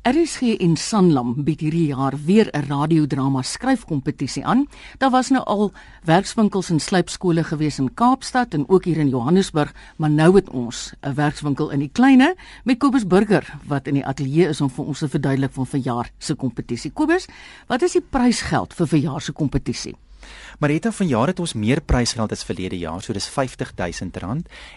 RSG en Sanlam bied hierdie jaar weer 'n radiodrama skryfkompetisie aan. Daar was nou al werkswinkels en slypskole gewees in Kaapstad en ook hier in Johannesburg, maar nou het ons 'n werkswinkel in die Kleine met Kobus Burger wat in die ateljee is om vir ons te verduidelik van verjaar se kompetisie. Kobus, wat is die prysgeld vir verjaar se kompetisie? Marita van jaar het ons meer prysgeld as verlede jaar, so dis R50000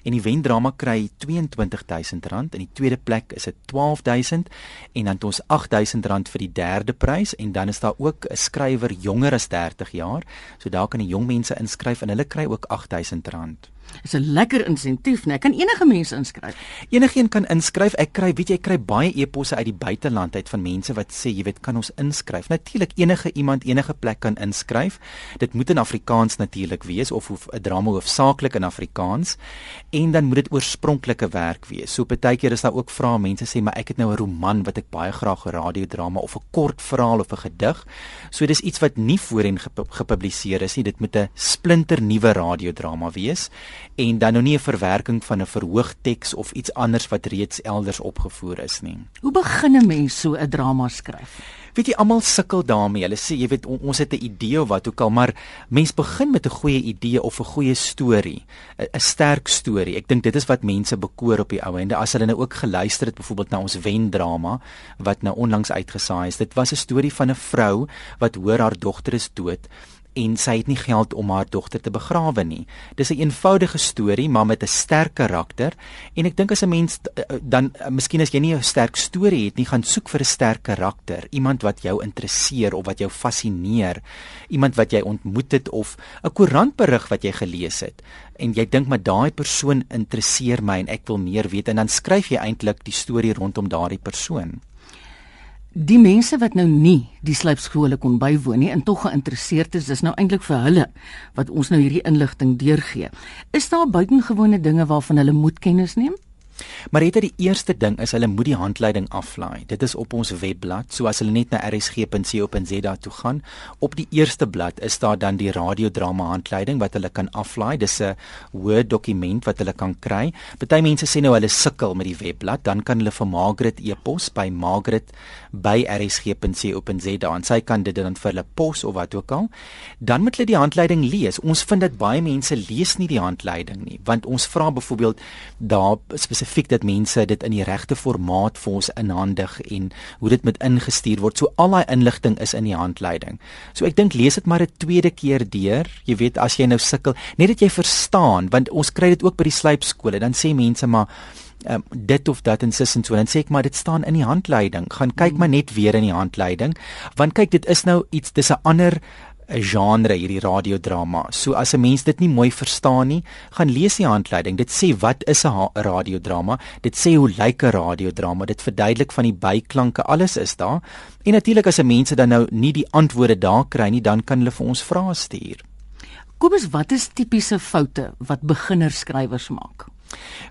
en die wendrama kry R22000 en die tweede plek is dit R12000 en dan het ons R8000 vir die derde prys en dan is daar ook 'n skrywer jonger as 30 jaar, so daar kan die jong mense inskryf en hulle kry ook R8000. Dis 'n lekker insentief, né? Kan enige mens inskryf? Enigeen kan inskryf. Ek kry, weet jy, kry baie e-posse uit die buiteland uit van mense wat sê, jy weet, kan ons inskryf? Natuurlik enige iemand enige plek kan inskryf. Dit moet in Afrikaans natuurlik wees of 'n drama hoofsaaklik in Afrikaans en dan moet dit oorspronklike werk wees. So partykeer is daar ook vrae mense sê, maar ek het nou 'n roman wat ek baie graag 'n radiodrama of 'n kort verhaal of 'n gedig. So dis iets wat nie voorheen gepubliseer is nie. Dit moet 'n splinter nuwe radiodrama wees en dan nou nie 'n verwerking van 'n verhoogteks of iets anders wat reeds elders opgevoer is nie. Hoe begin 'n mens so 'n drama skryf? Weet jy almal sukkel daarmee. Hulle sê jy weet on, ons het 'n idee of wat ook al, maar mens begin met 'n goeie idee of 'n goeie storie, 'n sterk storie. Ek dink dit is wat mense bekoor op die ou ende. As hulle nou ook geluister het byvoorbeeld na ons wendrama wat nou onlangs uitgesaai is. Dit was 'n storie van 'n vrou wat hoor haar dogter is dood en sy het nie geld om haar dogter te begrawe nie. Dis 'n een eenvoudige storie, maar met 'n sterk karakter. En ek dink as 'n mens eh, eh, dan eh, miskien as jy nie 'n sterk storie het nie, gaan soek vir 'n sterk karakter, iemand wat jou interesseer of wat jou fascineer, iemand wat jy ontmoet het of 'n koerantberig wat jy gelees het. En jy dink maar daai persoon interesseer my en ek wil meer weet en dan skryf jy eintlik die storie rondom daardie persoon. Die mense wat nou nie die slypskole kon bywoon nie en tog geïnteresseerd is, dis nou eintlik vir hulle wat ons nou hierdie inligting deurgee. Is daar buitengewone dinge waarvan hulle moet kennis neem? Maar dit is die eerste ding is hulle moet die handleiding aflaai. Dit is op ons webblad. So as hulle net na rsg.co.za toe gaan, op die eerste blad is daar dan die radiodrama handleiding wat hulle kan aflaai. Dis 'n Word dokument wat hulle kan kry. Party mense sê nou hulle sukkel met die webblad, dan kan hulle vir Margaret e-pos by margaret@rsg.co.za en sy kan dit dan vir hulle pos of wat ook al. Dan moet hulle die handleiding lees. Ons vind dat baie mense lees nie die handleiding nie, want ons vra byvoorbeeld daar spesifiek spesifiek dat mense dit in die regte formaat vir ons inhandig en hoe dit moet ingestuur word. So al daai inligting is in die handleiding. So ek dink lees dit maar 'n tweede keer deur. Jy weet as jy nou sukkel, net dat jy verstaan want ons kry dit ook by die slypskole. Dan sê mense maar um, dit of dat en sis en so dan sê ek maar dit staan in die handleiding. Gaan kyk maar net weer in die handleiding. Want kyk dit is nou iets dis 'n ander 'n genre hierdie radiodrama. So as 'n mens dit nie mooi verstaan nie, gaan lees die handleiding. Dit sê wat is 'n radiodrama? Dit sê hoe lyk 'n radiodrama? Dit verduidelik van die byklanke, alles is daar. En natuurlik as 'n mense dan nou nie die antwoorde daar kry nie, dan kan hulle vir ons vrae stuur. Kom ons wat is tipiese foute wat beginnerskrywers maak?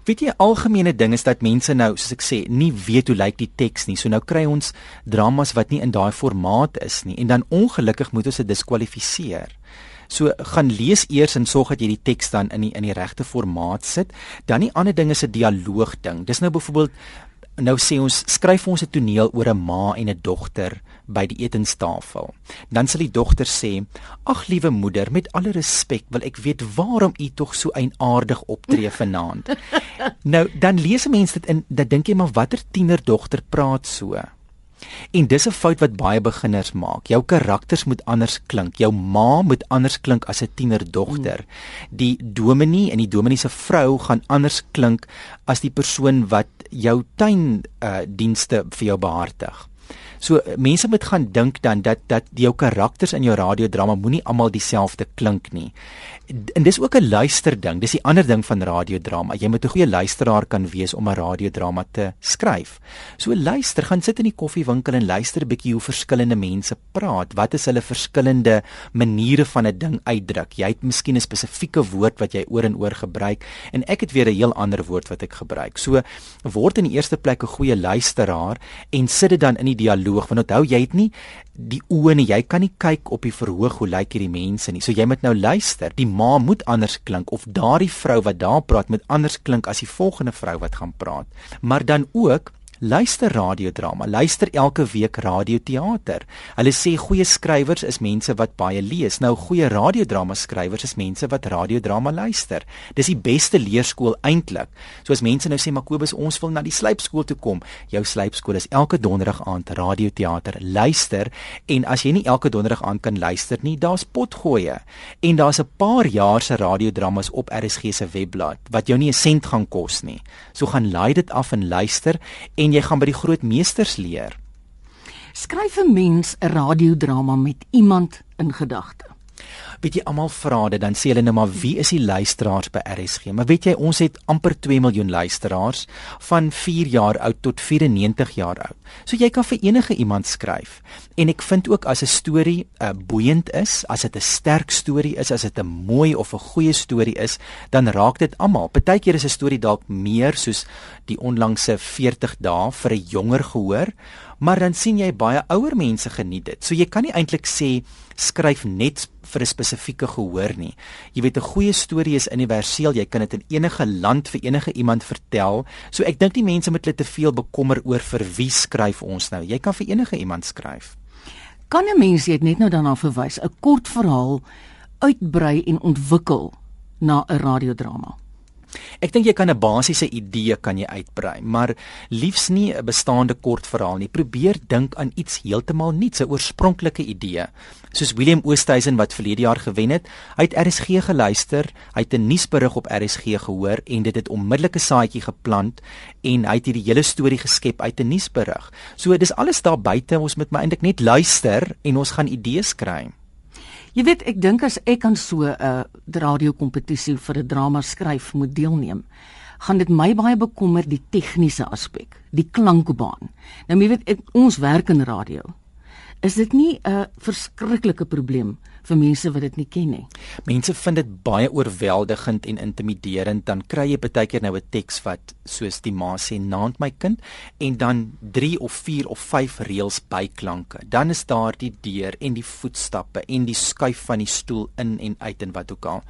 Weet jy algemene ding is dat mense nou soos ek sê nie weet hoe lyk die teks nie. So nou kry ons dramas wat nie in daai formaat is nie en dan ongelukkig moet ons dit diskwalifiseer. So gaan lees eers en sorg dat jy die teks dan in die in die regte formaat sit. Dan die ander ding is 'n dialoog ding. Dis nou byvoorbeeld nou sê ons skryf ons 'n toneel oor 'n ma en 'n dogter by die etenstafel. Dan sal die dogter sê: "Ag liewe moeder, met alle respek wil ek weet waarom u tog so eienaardig optree vanaand." nou, dan lees 'n mens dit in, dan dink jy maar watter tienerdogter praat so? En dis 'n fout wat baie beginners maak. Jou karakters moet anders klink. Jou ma moet anders klink as 'n tienerdogter. Hmm. Die dominee en die dominee se vrou gaan anders klink as die persoon wat jou tuin uh dienste vir jou behartig. So mense moet gaan dink dan dat dat jou karakters in jou radiodrama moenie almal dieselfde klink nie en dis ook 'n luister ding. Dis die ander ding van radiodrama. Jy moet 'n goeie luisteraar kan wees om 'n radiodrama te skryf. So luister, gaan sit in die koffiewinkel en luister 'n bietjie hoe verskillende mense praat. Wat is hulle verskillende maniere van 'n ding uitdruk? Jy het miskien 'n spesifieke woord wat jy oor en oor gebruik en ek het weer 'n heel ander woord wat ek gebruik. So word in die eerste plek 'n goeie luisteraar en sit dit dan in die dialoog. Want onthou, jy het nie die oë nie. Jy kan nie kyk op die verhoog hoe lyk hierdie mense nie. So jy moet nou luister. Die ma moet anders klink of daardie vrou wat daar praat moet anders klink as die volgende vrou wat gaan praat. Maar dan ook luister radiodrama, luister elke week radioteater. Hulle sê goeie skrywers is mense wat baie lees. Nou goeie radiodrama skrywers is mense wat radiodrama luister. Dis die beste leerskool eintlik. So as mense nou sê Makobus, ons wil na die slypskool toe kom. Jou slypskool is elke donderdag aand radioteater. Luister en as jy nie elke donderdag aand kan luister nie, daar's potgoeie. En daar's 'n paar jaar se radiodramas op RSG se webblad wat jou nie 'n sent gaan kos nie. So gaan laai dit af en luister en jy gaan by die groot meesters leer. Skryf 'n mens 'n radiodrama met iemand in gedagte weet jy almal vra dit dan sê hulle nou maar wie is die luisteraars by RSG maar weet jy ons het amper 2 miljoen luisteraars van 4 jaar oud tot 94 jaar oud. So jy kan vir enige iemand skryf. En ek vind ook as 'n storie uh, boeiend is as dit 'n sterk storie is as dit 'n mooi of 'n goeie storie is dan raak dit almal. Partykeer is 'n storie dalk meer soos die onlangse 40 dae vir 'n jonger gehoor maar dan sien jy baie ouer mense geniet dit. So jy kan nie eintlik sê skryf net vir 'n spesifieke gehoor nie. Jy weet 'n goeie storie is universeel. Jy kan dit in enige land vir enige iemand vertel. So ek dink die mense moet hulle te veel bekommer oor vir wie skryf ons nou. Jy kan vir enige iemand skryf. Kan 'n mens dit net nou daarna verwys, 'n kort verhaal uitbrei en ontwikkel na 'n radiodrama? Ek dink jy kan 'n basiese idee kan jy uitbrei, maar liefs nie 'n bestaande kort verhaal nie. Probeer dink aan iets heeltemal nuuts, 'n oorspronklike idee. Soos William Oosthuizen wat verlede jaar gewen het, hy het RSG geluister, hy het 'n nuusberig op RSG gehoor en dit het onmiddellik 'n saadjie geplant en hy het hierdie hele storie geskep uit 'n nuusberig. So dis alles daar buite, ons moet maar eintlik net luister en ons gaan idees kry. Jy weet, ek dink as ek aan so 'n uh, radiokompetisie vir 'n drama skryf moet deelneem, gaan dit my baie bekommer die tegniese aspek, die klankbaan. Nou jy weet, ek, ons werk in radio. Is dit nie 'n verskriklike probleem vir mense wat dit nie ken nie. Mense vind dit baie oorweldigend en intimiderend dan kry jy baie keer nou 'n teks wat soos die ma sê naand my kind en dan 3 of 4 of 5 reëls byklanke. Dan is daar die deur en die voetstappe en die skuif van die stoel in en uit en wat ook al.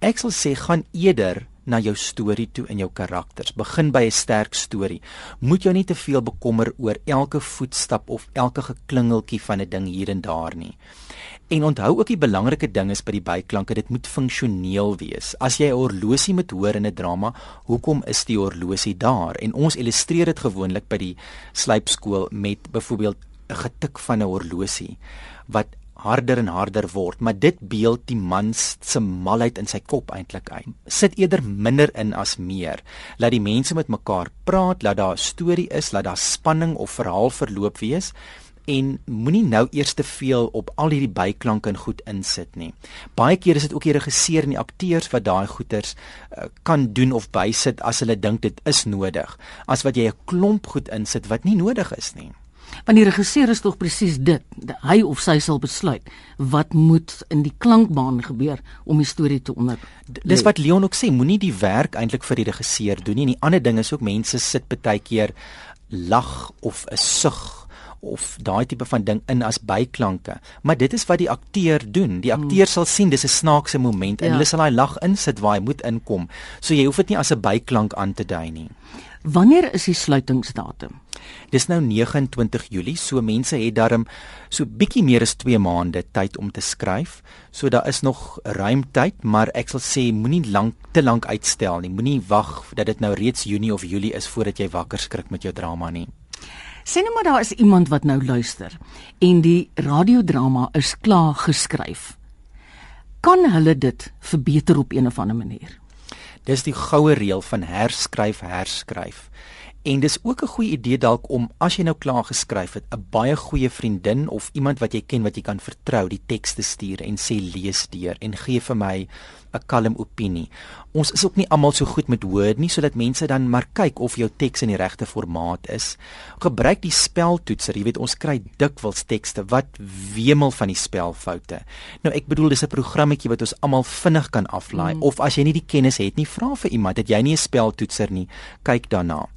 Ek sal sê gaan eerder na jou storie toe en jou karakters. Begin by 'n sterk storie. Moet jou nie te veel bekommer oor elke voetstap of elke geklingeltjie van 'n ding hier en daar nie. En onthou ook die belangrike ding is by die byklanke, dit moet funksioneel wees. As jy 'n horlosie moet hoor in 'n drama, hoekom is die horlosie daar? En ons illustreer dit gewoonlik by die slypskool met byvoorbeeld 'n getik van 'n horlosie wat harder en harder word, maar dit beeld die man se malheid in sy kop eintlik uit. Sit eerder minder in as meer. Laat die mense met mekaar praat, laat daar 'n storie is, laat daar spanning of verhaal verloop wees en moenie nou eers te veel op al hierdie byklanke en goed insit nie. Baie keer is dit ook die regisseur en die akteurs wat daai goeters uh, kan doen of bysit as hulle dink dit is nodig, as wat jy 'n klomp goed insit wat nie nodig is nie. Want die regisseur is tog presies dit. Hy of sy sal besluit wat moet in die klankbaan gebeur om die storie te onder. Dis wat Leon ook sê, moenie die werk eintlik vir die regisseur doen nie. En die ander ding is ook mense sit baie keer lag of 'n sug of daai tipe van ding in as byklanke. Maar dit is wat die akteur doen. Die akteur hmm. sal sien dis 'n snaakse moment en ja. hulle sal daai lag insit waar hy moet inkom. So jy hoef dit nie as 'n byklank aan te dui nie. Wanneer is die sluitingsdatum? Dis nou 29 Julie, so mense het darm so bietjie meer as 2 maande tyd om te skryf. So daar is nog ruim tyd, maar ek sal sê moenie lank te lank uitstel nie. Moenie wag dat dit nou reeds Junie of Julie is voordat jy wakker skrik met jou drama nie. Sien nou maar daar is iemand wat nou luister en die radiodrama is klaar geskryf. Kan hulle dit verbeter op een of ander manier? Dis die goue reël van herskryf, herskryf. En dis ook 'n goeie idee dalk om as jy nou klaar geskryf het, 'n baie goeie vriendin of iemand wat jy ken wat jy kan vertrou, die teks te stuur en sê lees deur en gee vir my 'n kalm opinie. Ons is ook nie almal so goed met Word nie, sodat mense dan maar kyk of jou teks in die regte formaat is. Gebruik die speltoetser. Jy weet, ons kry dikwels tekste wat wemel van die spelfoute. Nou ek bedoel dis 'n programmetjie wat ons almal vinnig kan aflaai mm. of as jy nie die kennis het nie, vra vir iemand. Het jy nie 'n speltoetser nie, kyk daarna.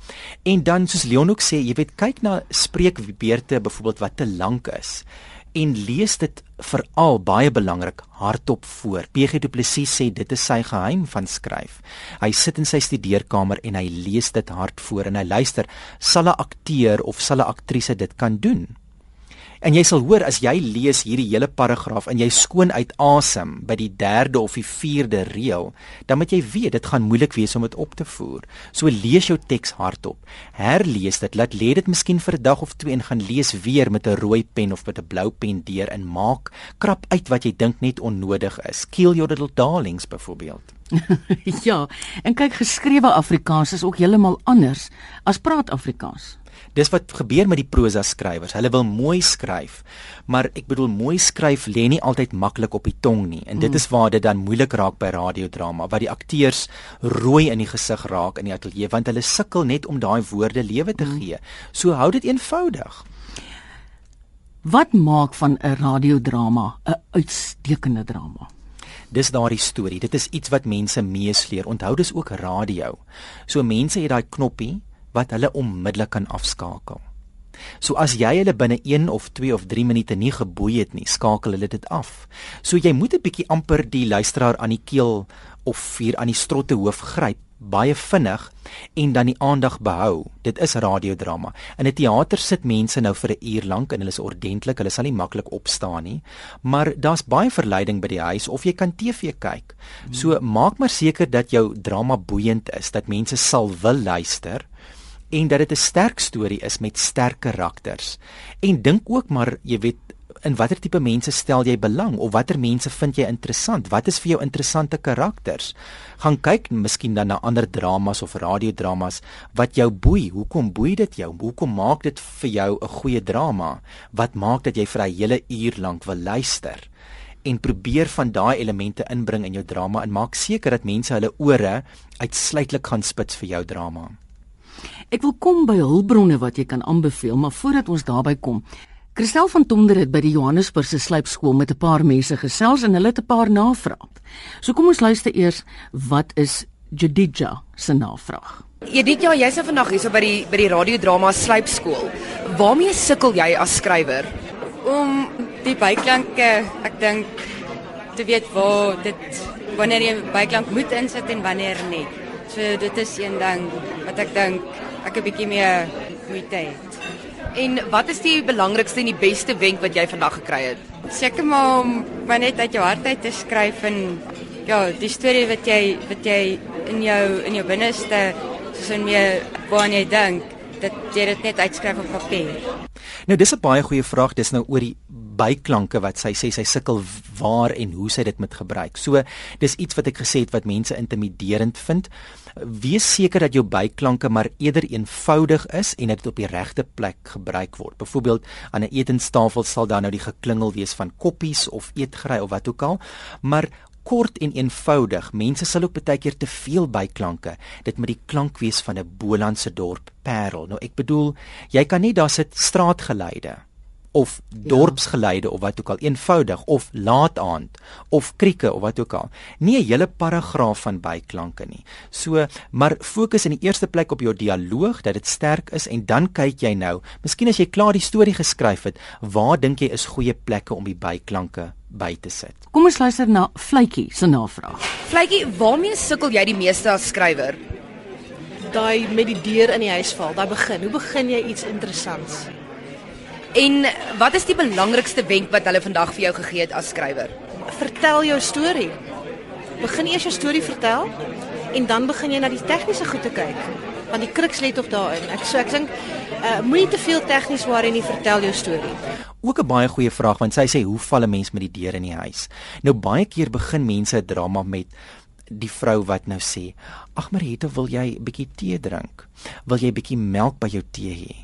En dan soos Leon ook sê, jy weet, kyk na spreekbeurte byvoorbeeld wat te lank is en lees dit veral baie belangrik hardop voor. PG Du Plessis sê dit is sy geheim van skryf. Hy sit in sy studeerkamer en hy lees dit hard voor en hy luister, sal 'n akteur of sal 'n aktrise dit kan doen? En jy sal hoor as jy lees hierdie hele paragraaf en jy skoon uit asem by die 3de of die 4de reël, dan moet jy weet dit gaan moeilik wees om dit op te voer. So lees jou teks hardop. Herlees dit, laat lê dit miskien vir 'n dag of twee en gaan lees weer met 'n rooi pen of met 'n blou pen deur en maak krap uit wat jy dink net onnodig is. Kill your little darlings byvoorbeeld. ja, en kyk geskrewe Afrikaans is ook heeltemal anders as praat Afrikaans. Dis wat gebeur met die prosa skrywers. Hulle wil mooi skryf, maar ek bedoel mooi skryf lê nie altyd maklik op die tong nie. En dit mm. is waar dit dan moeilik raak by radiodrama, waar die akteurs rooi in die gesig raak in die ateljee want hulle sukkel net om daai woorde lewe te mm. gee. So hou dit eenvoudig. Wat maak van 'n radiodrama 'n uitstekende drama? Dis daardie storie. Dit is iets wat mense meesleer. Onthou dis ook radio. So mense het daai knoppie wat hulle onmiddellik kan afskakel. So as jy hulle binne 1 of 2 of 3 minute nie geboei het nie, skakel hulle dit af. So jy moet 'n bietjie amper die luisteraar aan die keel of hier aan die strotte hoof gryp baie vinnig en dan die aandag behou. Dit is radiodrama. In 'n teater sit mense nou vir 'n uur lank en hulle is ordentlik, hulle sal nie maklik opstaan nie. Maar daar's baie verleiding by die huis of jy kan TV kyk. So maak maar seker dat jou drama boeiend is, dat mense sal wil luister en dat dit 'n sterk storie is met sterk karakters. En dink ook maar, jy weet, in watter tipe mense stel jy belang of watter mense vind jy interessant? Wat is vir jou interessante karakters? Gaan kyk miskien dan na ander dramas of radiodramas wat jou boei. Hoekom boei dit jou? Hoekom maak dit vir jou 'n goeie drama? Wat maak dat jy vir 'n hele uur lank wil luister? en probeer van daai elemente inbring in jou drama en maak seker dat mense hulle ore uitsluitlik gaan spits vir jou drama. Ek wil kom by hulpbronne wat jy kan aanbeveel, maar voordat ons daarby kom, Christel van Tonder het by die Johannesburgse slypskool met 'n paar mense gesels en hulle het 'n paar navrae. So kom ons luister eers wat is Jadija se navraag. Jadija, jy's nou vandag hier so by die by die radiodrama slypskool. Waarmee sukkel jy as skrywer? Om die byklanke, ek dink te weet waar dit wanneer jy byklank moet insit en wanneer nie. So dit is een ding wat ek dink ek 'n bietjie meer moeite het. En wat is die belangrikste en die beste wenk wat jy vandag gekry het? Seker maar om maar net uit jou hart uit te skryf en ja, die storie wat jy wat jy in jou in jou binneste soos in meer waarna jy dink, dat jy dit net uitskryf op papier. Nou dis 'n baie goeie vraag. Dis nou oor die byklanke wat sy sê sy sukkel waar en hoe sy dit moet gebruik. So dis iets wat ek gesê het wat mense intimiderend vind. Wees seker dat jou byklanke maar eerder eenvoudig is en dat dit op die regte plek gebruik word. Byvoorbeeld aan 'n etenstafel sal daar nou die geklingel wees van koppies of eetgerei of wat ook al, maar kort en eenvoudig. Mense sal ook baie keer te veel byklanke. Dit moet die klank wees van 'n Bolandse dorp, Parel. Nou ek bedoel, jy kan nie daar sit straatgeleide of dorpsgeleide ja. of wat ook al eenvoudig of laat aand of krieke of wat ook al. Nie 'n hele paragraaf van byklanke nie. So, maar fokus in die eerste plek op jou dialoog dat dit sterk is en dan kyk jy nou, miskien as jy klaar die storie geskryf het, waar dink jy is goeie plekke om die byklanke by te sit. Kom ons luister na Vletjie se navraag. Vletjie, waarmee sukkel jy die meeste as skrywer? Daai met die deur in die huis val, daai begin. Hoe begin jy iets interessants? En wat is die belangrikste wenk wat hulle vandag vir jou gegee het as skrywer? Vertel jou storie. Begin eers jou storie vertel en dan begin jy na die tegniese goed te kyk. Want die kruks lê tog daarin. Ek so ek dink uh, moenie te veel tegnies waar en nie vertel jou storie. Ook 'n baie goeie vraag want sy sê hoe val 'n mens met die deur in die huis? Nou baie keer begin mense 'n drama met die vrou wat nou sê: "Ag Mariette, wil jy 'n bietjie tee drink? Wil jy 'n bietjie melk by jou tee hê?"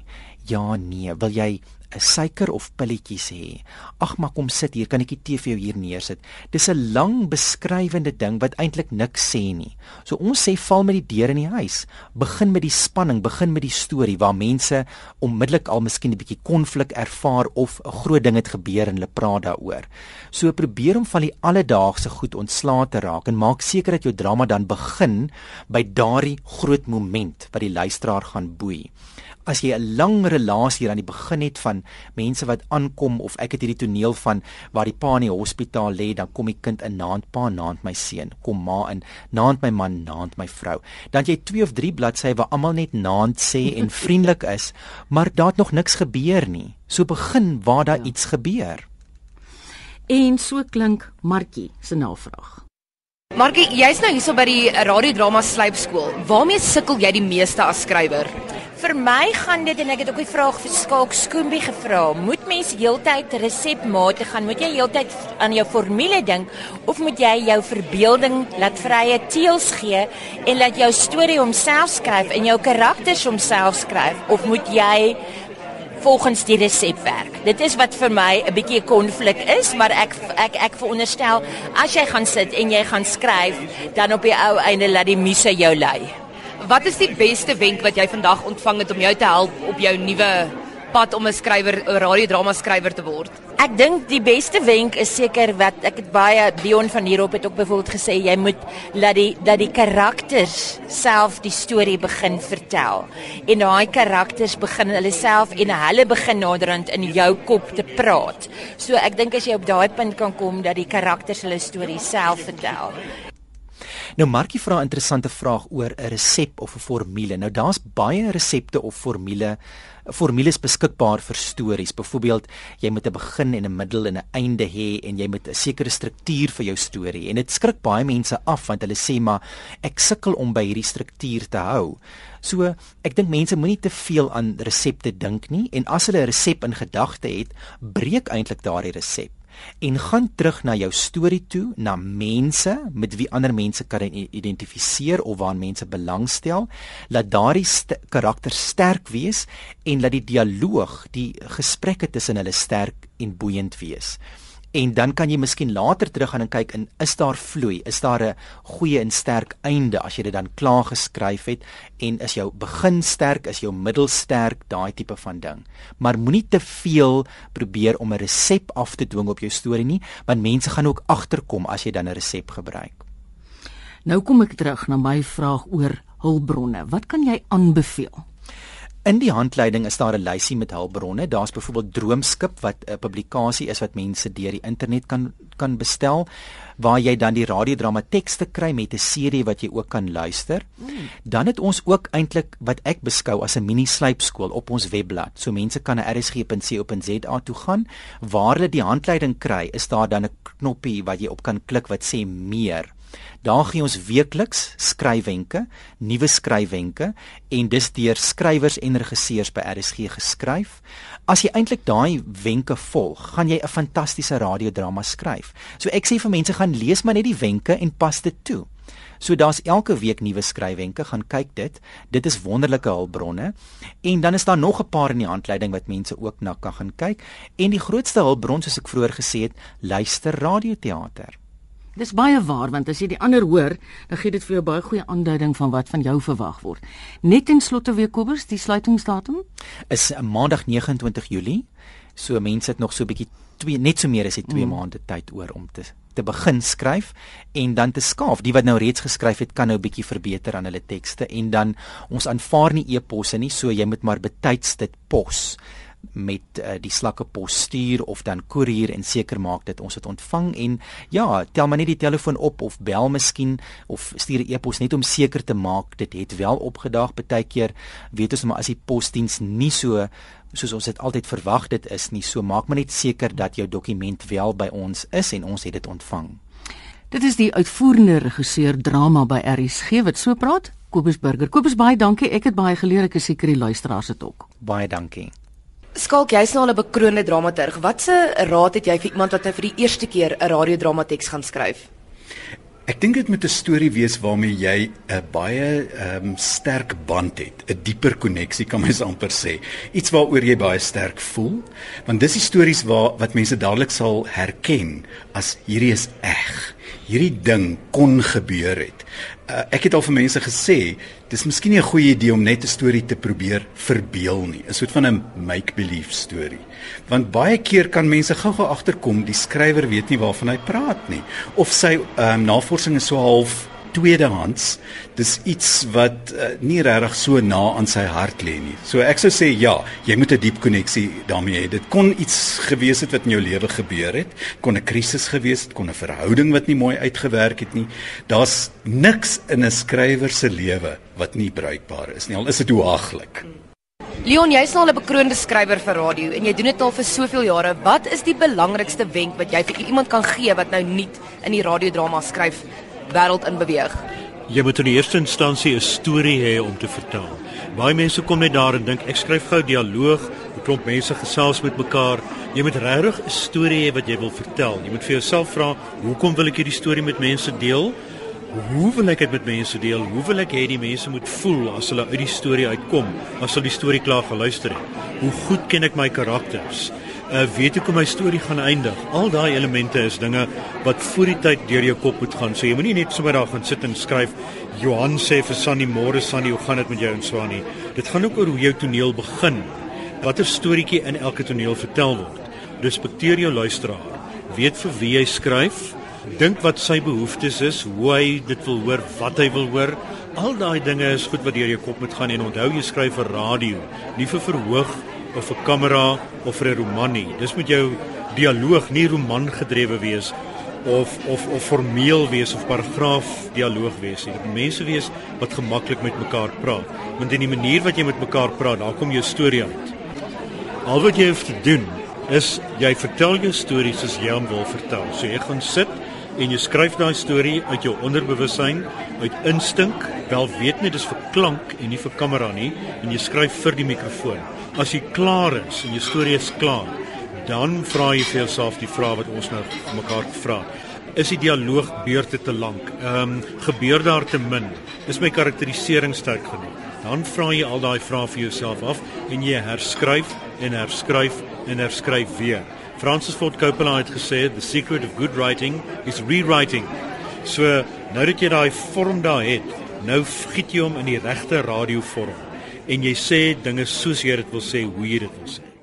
Ja, nee, wil jy suiker of pilletjies hê. Ag maar kom sit hier, kan ek die tee vir jou hier neersit. Dis 'n lang beskrywende ding wat eintlik niks sê nie. So ons sê val met die deur in die huis. Begin met die spanning, begin met die storie waar mense onmiddellik al miskien 'n bietjie konflik ervaar of 'n groot ding het gebeur en hulle praat daaroor. So probeer om van die alledaagse goed ontslae te raak en maak seker dat jou drama dan begin by daardie groot moment wat die luisteraar gaan boei as jy 'n lang relasie hier aan die begin het van mense wat aankom of ek het hierdie toneel van waar die pa in die hospitaal lê, dan kom die kind in naand pa, naand my seun, kom ma in, naand my man, naand my vrou. Dan jy twee of drie bladsye waar almal net naand sê en vriendelik is, maar daar het nog niks gebeur nie. So begin waar daar ja. iets gebeur. En so klink Markie se navraag. Markie, jy's nou hierso by die radiodrama slypskool. Waarmee sukkel jy die meeste as skrywer? Vir my gaan dit en ek het ook die vraag vir Skalk Skoombie gevra. Moet mens heeltyd resepmate gaan? Moet jy heeltyd aan jou formule dink of moet jy jou verbeelding laat vrye teels gee en laat jou storie homself skryf en jou karakters homself skryf of moet jy volgens die resep werk. Dit is wat vir my 'n bietjie 'n konflik is, maar ek ek ek veronderstel as jy gaan sit en jy gaan skryf, dan op die ou einde laat die muse jou lei. Wat is die beste wenk wat jy vandag ontvang het om jou te help op jou nuwe pad om 'n skrywer, 'n radiodrama skrywer te word? Ek dink die beste wenk is seker wat ek het baie Dion van hierop het ook byvoorbeeld gesê jy moet laat die dat die karakters self die storie begin vertel. En daai karakters begin hulle self en hulle begin naderhand in jou kop te praat. So ek dink as jy op daai punt kan kom dat die karakters hulle storie self vertel. Nou Markie vra 'n interessante vraag oor 'n resep of 'n formule. Nou daar's baie resepte of formule formules beskikbaar vir stories. Byvoorbeeld, jy moet 'n begin en 'n middel en 'n einde hê en jy moet 'n sekere struktuur vir jou storie. En dit skrik baie mense af want hulle sê maar ek sukkel om by hierdie struktuur te hou. So, ek dink mense moenie te veel aan resepte dink nie en as hulle 'n resep in gedagte het, breek eintlik daardie resep en gaan terug na jou storie toe, na mense met wie ander mense kan identifiseer of waaraan mense belangstel, laat daardie st karakter sterk wees en laat die dialoog, die gesprekke tussen hulle sterk en boeiend wees en dan kan jy miskien later teruggaan en kyk en is daar vloei? Is daar 'n goeie en sterk einde as jy dit dan klaar geskryf het? En is jou begin sterk? Is jou middel sterk? Daai tipe van ding. Maar moenie te veel probeer om 'n resep af te dwing op jou storie nie want mense gaan ook agterkom as jy dan 'n resep gebruik. Nou kom ek terug na my vraag oor hulpbronne. Wat kan jy aanbeveel In die handleiding is daar 'n lysie met hulpbronne. Daar's byvoorbeeld Droomskip wat 'n publikasie is wat mense deur die internet kan kan bestel waar jy dan die radiodrama tekste kry met 'n serie wat jy ook kan luister. Mm. Dan het ons ook eintlik wat ek beskou as 'n mini slypskool op ons webblad. So mense kan na rsg.co.za toe gaan waar hulle die handleiding kry. Is daar dan 'n knoppie wat jy op kan klik wat sê meer. Daar gee ons weekliks skryfwenke, nuwe skryfwenke en dis deur skrywers en regisseurs by RSG geskryf. As jy eintlik daai wenke volg, gaan jy 'n fantastiese radiodrama skryf. So ek sê vir mense gaan lees maar net die wenke en pas dit toe. So daar's elke week nuwe skryfwenke, gaan kyk dit. Dit is wonderlike hulpbronne. En dan is daar nog 'n paar in die handleiding wat mense ook na kan gaan kyk. En die grootste hulpbron soos ek vroeër gesê het, luister radioteater. Dis baie waar want as jy die ander hoor, dan gee dit vir jou baie goeie aanduiding van wat van jou verwag word. Net in slotte weer Kobus, die sluitingsdatum is maandag 29 Julie. So mense het nog so 'n bietjie twee net so meer as 'n 2 mm. maande tyd oor om te te begin skryf en dan te skaaf. Die wat nou reeds geskryf het, kan nou 'n bietjie verbeter aan hulle tekste en dan ons aanvaar nie e-posse nie, so jy moet maar betyds dit pos met uh, die slakke pos stuur of dan koerier en seker maak dat ons dit ontvang en ja, tel maar net die telefoon op of bel miskien of stuur 'n e-pos net om seker te maak dit het wel opgedaag. Partykeer weet ons maar as die posdiens nie so soos ons dit altyd verwag dit is nie, so maak maar net seker dat jou dokument wel by ons is en ons het dit ontvang. Dit is die uitvoerende regisseur drama by RSG wat so praat. Kobus Burger. Kobus baie dankie. Ek het baie geleer. Ek is seker die luisteraars het ook. Baie dankie. Skalk, jy's nou al 'n bekroonde dramaturg. Watse raad het jy vir iemand wat nou vir die eerste keer 'n radiodramateks gaan skryf? Ek dink dit moet 'n storie wees waarmee jy 'n baie ehm um, sterk band het, 'n dieper koneksie kan mens amper sê. Iets waaroor jy baie sterk voel, want dis die stories waar wat mense dadelik sal herken as hierdie is eg. Hierdie ding kon gebeur het. Uh, ek het al vir mense gesê dis miskien nie 'n goeie idee om net 'n storie te probeer verbeel nie, 'n soort van 'n make-believe storie. Want baie keer kan mense gou-gou agterkom die skrywer weet nie waarvan hy praat nie of sy um, navorsing is so half tweedehands. Dis iets wat uh, nie regtig so na aan sy hart lê nie. So ek sou sê ja, jy moet 'n diep koneksie daarmee hê. Dit kon iets gewees het wat in jou lewe gebeur het, kon 'n krisis gewees het, kon 'n verhouding wat nie mooi uitgewerk het nie. Daar's niks in 'n skrywer se lewe wat nie bruikbaar is nie. Al is dit hoe haaglik. Leon, jy's nou 'n bekroonde skrywer vir radio en jy doen dit al vir soveel jare. Wat is die belangrikste wenk wat jy vir iemand kan gee wat nou nuut in die radiodrama skryf wêreld in beweeg? Jy moet in die eerste instansie 'n storie hê om te vertel. Baie mense kom net daar en dink ek skryf gou dialoog, 'n klomp mense gesels met mekaar. Jy moet regtig 'n storie hê wat jy wil vertel. Jy moet vir jouself vra, hoekom wil ek hierdie storie met mense deel? Hoe wil ek dit met mense deel? Hoe wil ek hê die mense moet voel as hulle uit die storie uitkom, as hulle die storie klaar geluister het? Hoe goed ken ek my karakters? Uh weet ek hoe my storie gaan eindig? Al daai elemente is dinge wat voor die tyd deur jou kop moet gaan. So jy moenie net sommer daar gaan sit en skryf Johan sê vir Sunny môre Sunny, hoe gaan dit met jou en so aan nie. Dit gaan ook oor hoe jou toneel begin. Watter storieetjie in elke toneel vertel word. Respekteer jou luisteraar. Weet vir wie jy skryf dink wat sy behoeftes is, hoe hy dit wil hoor, wat hy wil hoor. Al daai dinge is goed wat deur jou kop moet gaan en onthou jy skryf vir radio, nie vir verhoog of vir kamera of vir 'n roman nie. Dis moet jou dialoog nie roman gedrewe wees of of of formeel wees of paragraaf dialoog wees. Dit moet mense wees wat gemaklik met mekaar praat. Want in die manier wat jy met mekaar praat, daar kom jou storie uit. Al wat jy hoef te doen is jy vertel jou storie soos jy hom wil vertel. So jy gaan sit en jy skryf daai storie uit jou onderbewussyn, uit instink, wel weet net dis vir klank en nie vir kamera nie en jy skryf vir die mikrofoon. As jy klaar is en jou storie is klaar, dan vra jy vir jouself die vraag wat ons nou mekaar het. Is die dialoog beurte te lank? Ehm um, gebeur daar te min? Is my karakterisering sterk genoeg? Dan vra jy al daai vrae vir jouself af en jy herskryf en herskryf en herskryf weer. Francis Ford Coppola het gesê the secret of good writing is rewriting. So nou dat jy daai vorm daar het, nou giet jy hom in die regte radiovorm en jy sê dinge soos jy dit wil sê, hoe jy dit wil sê.